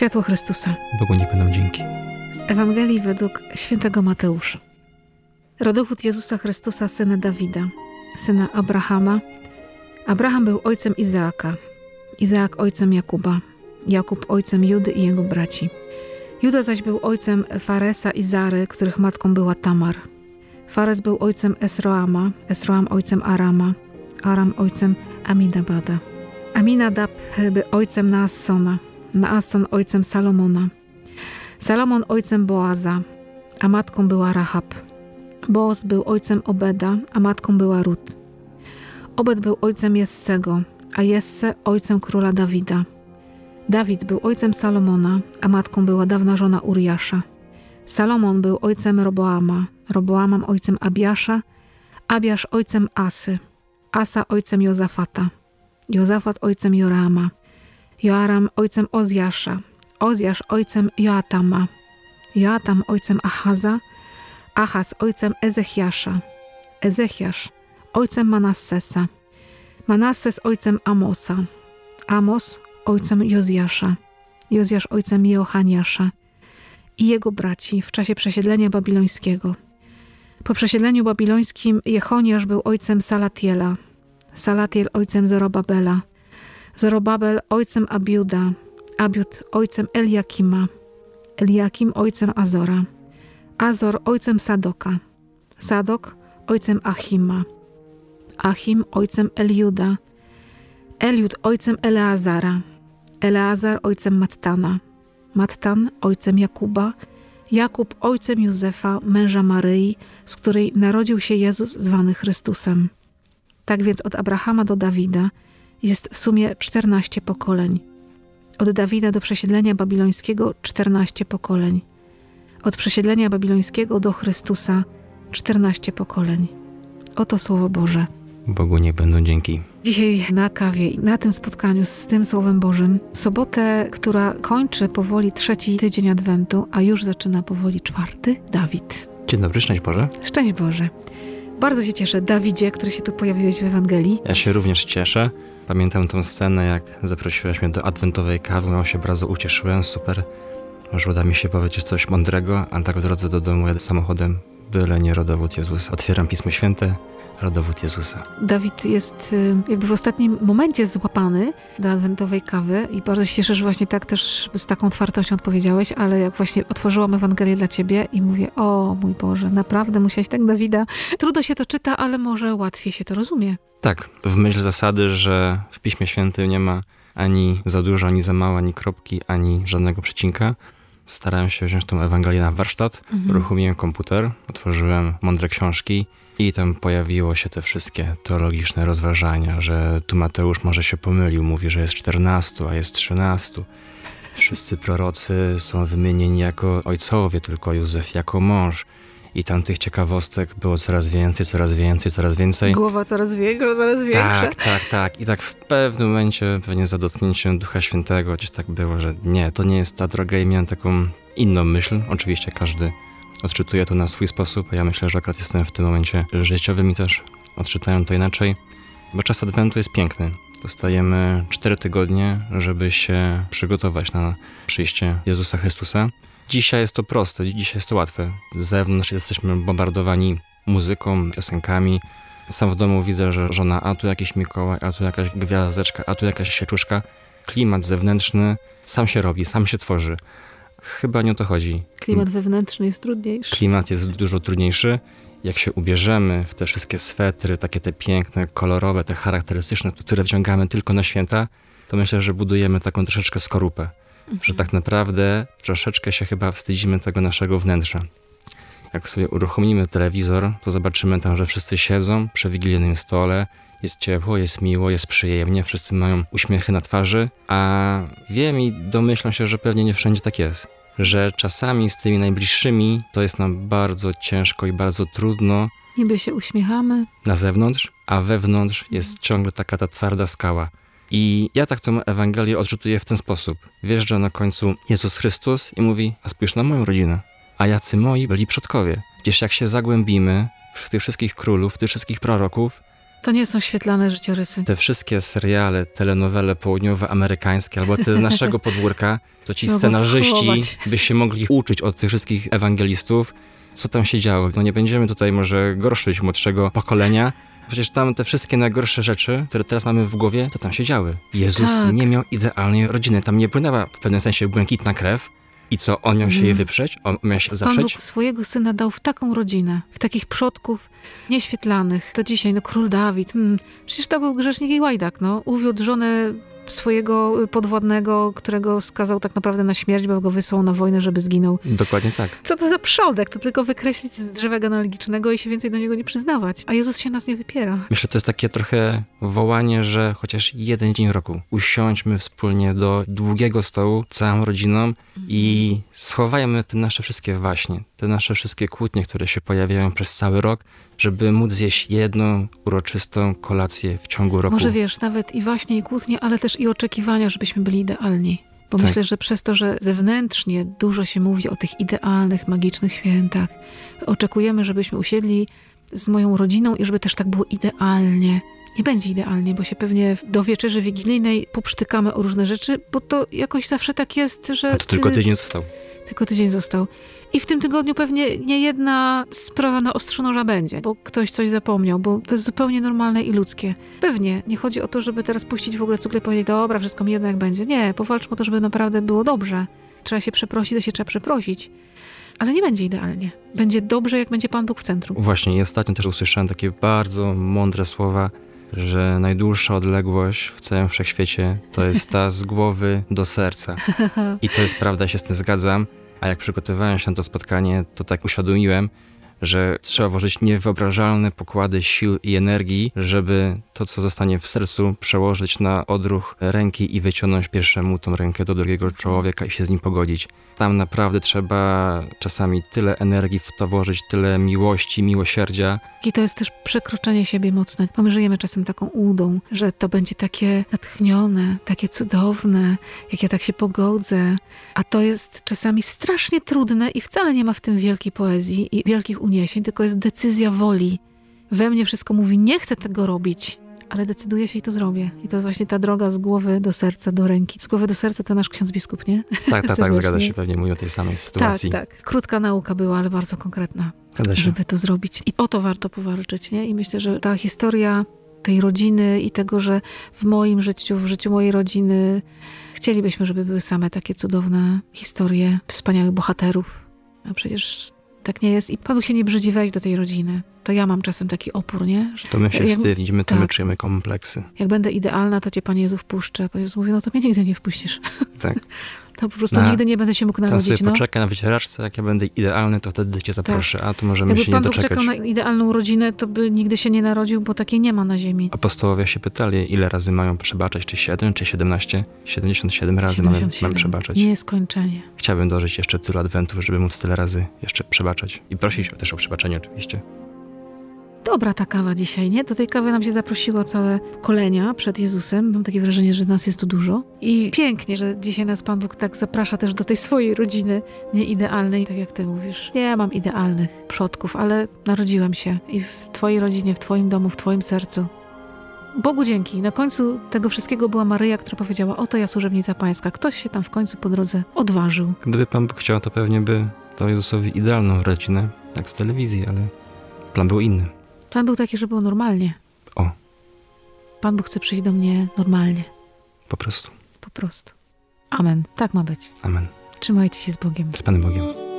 Światło Chrystusa. Bogu nie będą dzięki. Z Ewangelii według świętego Mateusza. Rodowód Jezusa Chrystusa, syna Dawida, syna Abrahama. Abraham był ojcem Izaaka, Izaak ojcem Jakuba, Jakub ojcem Judy i jego braci. Juda zaś był ojcem Faresa i Zary, których matką była Tamar. Fares był ojcem Esroama, Esroam ojcem Arama, Aram ojcem Amidabada. Aminadab był ojcem Naassona, Naasson ojcem Salomona, Salomon ojcem Boaza, a matką była Rahab. Boaz był ojcem Obeda, a matką była Rut. Obed był ojcem Jessego, a Jesse ojcem króla Dawida. Dawid był ojcem Salomona, a matką była dawna żona Uriasza. Salomon był ojcem Roboama, Roboamam ojcem Abiasza, Abiasz ojcem Asy, Asa ojcem Jozafata, Jozafat ojcem Jorama, Joaram ojcem Ozjasza, Ozjasz ojcem Joatama, Joatam ojcem Achaza, Achaz ojcem Ezechiasza, Ezechiasz ojcem Manassesa, Manasses ojcem Amosa, Amos ojcem Jozjasza, Jozjasz ojcem Jehochaniasza i jego braci w czasie przesiedlenia babilońskiego. Po przesiedleniu babilońskim Jechoniasz był ojcem Salatiela, Salatiel ojcem Zorobabela, Zorobabel ojcem Abiuda, Abiud ojcem Eliakima, Eliakim ojcem Azora, Azor ojcem Sadoka, Sadok ojcem Achima, Achim ojcem Eliuda, Eliud ojcem Eleazara, Eleazar ojcem Mattana, Mattan ojcem Jakuba, Jakub ojcem Józefa, męża Maryi, z której narodził się Jezus zwany Chrystusem. Tak więc od Abrahama do Dawida jest w sumie 14 pokoleń. Od Dawida do przesiedlenia babilońskiego 14 pokoleń. Od przesiedlenia babilońskiego do Chrystusa 14 pokoleń. Oto Słowo Boże. Bogu nie będą dzięki. Dzisiaj na kawie, na tym spotkaniu z tym Słowem Bożym, sobotę, która kończy powoli trzeci tydzień Adwentu, a już zaczyna powoli czwarty, Dawid. Dzień dobry, szczęść Boże. Szczęść Boże. Bardzo się cieszę, Dawidzie, który się tu pojawiłeś w Ewangelii. Ja się również cieszę. Pamiętam tą scenę, jak zaprosiłaś mnie do adwentowej kawy, ja się bardzo ucieszyłem, super. Może uda mi się powiedzieć coś mądrego, a tak w drodze do domu jadę samochodem, byle nie rodowód Jezusa. Otwieram Pismo Święte, rodowód Jezusa. Dawid jest y, jakby w ostatnim momencie złapany do adwentowej kawy i bardzo się cieszę, że właśnie tak też z taką otwartością odpowiedziałeś, ale jak właśnie otworzyłam Ewangelię dla ciebie i mówię, o mój Boże, naprawdę musiałeś tak Dawida. Trudno się to czyta, ale może łatwiej się to rozumie. Tak, w myśl zasady, że w Piśmie Świętym nie ma ani za dużo, ani za mało, ani kropki, ani żadnego przecinka. Starałem się wziąć tą Ewangelię na warsztat, mhm. uruchomiłem komputer, otworzyłem mądre książki i tam pojawiło się te wszystkie teologiczne rozważania, że tu Mateusz może się pomylił, mówi, że jest 14, a jest 13. Wszyscy prorocy są wymienieni jako ojcowie, tylko Józef jako mąż. I tam tych ciekawostek było coraz więcej, coraz więcej, coraz więcej. Głowa coraz większa, coraz większa. Tak, tak, tak. I tak w pewnym momencie, pewnie za dotknięciem Ducha Świętego, gdzieś tak było, że nie, to nie jest ta droga i miałem taką inną myśl. Oczywiście każdy odczytuję to na swój sposób. Ja myślę, że akurat jestem w tym momencie życiowym i też odczytają to inaczej, bo czas Adwentu jest piękny. Dostajemy cztery tygodnie, żeby się przygotować na przyjście Jezusa Chrystusa. Dzisiaj jest to proste, dzisiaj jest to łatwe. Z zewnątrz jesteśmy bombardowani muzyką, piosenkami. Sam w domu widzę, że żona, a tu jakiś Mikołaj, a tu jakaś gwiazdeczka, a tu jakaś świeczuszka. Klimat zewnętrzny sam się robi, sam się tworzy. Chyba nie o to chodzi. Klimat wewnętrzny jest trudniejszy. Klimat jest dużo trudniejszy. Jak się ubierzemy w te wszystkie swetry, takie te piękne, kolorowe, te charakterystyczne, które wciągamy tylko na święta, to myślę, że budujemy taką troszeczkę skorupę. Mhm. Że tak naprawdę troszeczkę się chyba wstydzimy tego naszego wnętrza. Jak sobie uruchomimy telewizor, to zobaczymy tam, że wszyscy siedzą przy wigilijnym stole, jest ciepło, jest miło, jest przyjemnie, wszyscy mają uśmiechy na twarzy, a wiem i domyślam się, że pewnie nie wszędzie tak jest. Że czasami z tymi najbliższymi to jest nam bardzo ciężko i bardzo trudno. Niby się uśmiechamy. Na zewnątrz, a wewnątrz jest ciągle taka ta twarda skała. I ja tak tę Ewangelię odczytuję w ten sposób. Wjeżdża na końcu Jezus Chrystus i mówi, a spójrz na moją rodzinę. A jacy moi byli przodkowie. Gdzieś jak się zagłębimy w tych wszystkich królów, w tych wszystkich proroków, To nie są świetlane życiorysy. Te wszystkie seriale, telenowele południowe, amerykańskie, albo te z naszego podwórka, to ci scenarzyści schować. by się mogli uczyć od tych wszystkich ewangelistów, co tam się działo. No nie będziemy tutaj może gorszyć młodszego pokolenia. Przecież tam te wszystkie najgorsze rzeczy, które teraz mamy w głowie, to tam się działy. Jezus Tak. nie miał idealnej rodziny. Tam nie płynęła w pewnym sensie błękitna krew. I co, on miał się jej wyprzeć? On miał się Pan zaprzeć? Bóg swojego syna dał w taką rodzinę, w takich przodków nieświetlanych. To dzisiaj, no król Dawid, hmm, przecież to był grzesznik i łajdak, no. Uwiódł żonę swojego podwładnego, którego skazał tak naprawdę na śmierć, bo go wysłał na wojnę, żeby zginął. Dokładnie tak. Co to za przodek? To tylko wykreślić z drzewa genealogicznego i się więcej do niego nie przyznawać. A Jezus się nas nie wypiera. Myślę, to jest takie trochę wołanie, że chociaż jeden dzień roku usiądźmy wspólnie do długiego stołu całą rodziną i schowajmy te nasze wszystkie waśnie, te nasze wszystkie kłótnie, które się pojawiają przez cały rok, żeby móc zjeść jedną uroczystą kolację w ciągu roku. Może wiesz, nawet i właśnie i kłótnie, ale też i oczekiwania, żebyśmy byli idealni. Bo Tak. myślę, że przez to, że zewnętrznie dużo się mówi o tych idealnych, magicznych świętach, oczekujemy, żebyśmy usiedli z moją rodziną i żeby też tak było idealnie. Nie będzie idealnie, bo się pewnie do wieczerzy wigilijnej poprztykamy o różne rzeczy, bo to jakoś zawsze tak jest, że... A to tylko ty- tydzień został. Tylko tydzień został. I w tym tygodniu pewnie nie jedna sprawa na ostrzu noża będzie, bo ktoś coś zapomniał, bo to jest zupełnie normalne i ludzkie. Pewnie nie chodzi o to, żeby teraz puścić w ogóle cukier i powiedzieć, dobra, wszystko mi jedno jak będzie. Nie, powalczmy o to, żeby naprawdę było dobrze. Trzeba się przeprosić, to się trzeba przeprosić. Ale nie będzie idealnie. Będzie dobrze, jak będzie Pan Bóg w centrum. Właśnie i ostatnio też usłyszałem takie bardzo mądre słowa, że najdłuższa odległość w całym wszechświecie to jest ta z głowy do serca. I to jest prawda, ja się z tym zgadzam. A jak przygotowywałem się na to spotkanie, to tak uświadomiłem, że trzeba włożyć niewyobrażalne pokłady sił i energii, żeby to, co zostanie w sercu, przełożyć na odruch ręki i wyciągnąć pierwszemu tą rękę do drugiego człowieka i się z nim pogodzić. Tam naprawdę trzeba czasami tyle energii w to włożyć, tyle miłości, miłosierdzia. I to jest też przekroczenie siebie mocne, bo my żyjemy czasem taką udą, że to będzie takie natchnione, takie cudowne, jak ja tak się pogodzę. A to jest czasami strasznie trudne i wcale nie ma w tym wielkiej poezji i wielkich uniesień, tylko jest decyzja woli. We mnie wszystko mówi, nie chcę tego robić, ale decyduję się i to zrobię. I to jest właśnie ta droga z głowy do serca, do ręki. Z głowy do serca to nasz ksiądz biskup, nie? Tak, tak, tak, zgadza się, pewnie mówię o tej samej sytuacji. Tak, tak. Krótka nauka była, ale bardzo konkretna Zgadza się. żeby to zrobić. I o to warto powalczyć, nie? I myślę, że ta historia tej rodziny i tego, że w moim życiu, w życiu mojej rodziny chcielibyśmy, żeby były same takie cudowne historie wspaniałych bohaterów. A przecież tak nie jest. I Panu się nie brzydzi wejść do tej rodziny. To ja mam czasem taki opór, nie? Że To my się Jak- wstydzimy, to my tak. czujemy kompleksy. jak będę idealna, to cię Pan Jezu wpuszczę. Pan Jezus mówi, no to mnie nigdy nie wpuścisz. Tak. To po prostu Na- nigdy nie będę się mógł Tam sobie narodzić. No. poczekaj na wycieraczce, jak ja będę idealny, to wtedy cię zaproszę, a tu możemy Jakby się nie Pan Bóg doczekać. czekał na idealną rodzinę, to by nigdy się nie narodził, bo takiej nie ma na ziemi. Apostołowie się pytali, ile razy mają przebaczać, czy 7, czy 17? 77 razy mamy, 77. mamy przebaczać. Nieskończenie. Chciałbym dożyć jeszcze tylu adwentów, żeby móc tyle razy jeszcze przebaczać. I prosić też o przebaczenie oczywiście. Dobra ta kawa dzisiaj, nie? Do tej kawy nam się zaprosiło całe kolenia przed Jezusem. Mam takie wrażenie, że nas jest tu dużo. I pięknie, że dzisiaj nas Pan Bóg tak zaprasza też do tej swojej rodziny, nieidealnej, tak jak ty mówisz. Nie mam idealnych przodków, ale narodziłem się i w twojej rodzinie, w twoim domu, w twoim sercu. Bogu dzięki. Na końcu tego wszystkiego była Maryja, która powiedziała, oto ja służebnica pańska. Ktoś się tam w końcu po drodze odważył. Gdyby Pan Bóg chciał, to pewnie by dał Jezusowi idealną rodzinę, jak z telewizji, ale plan był inny. Plan był taki, że było normalnie. O. Pan Bóg chce przyjść do mnie normalnie. Po prostu. Po prostu. Amen. Tak ma być. Amen. Trzymajcie się z Bogiem. Z Panem Bogiem.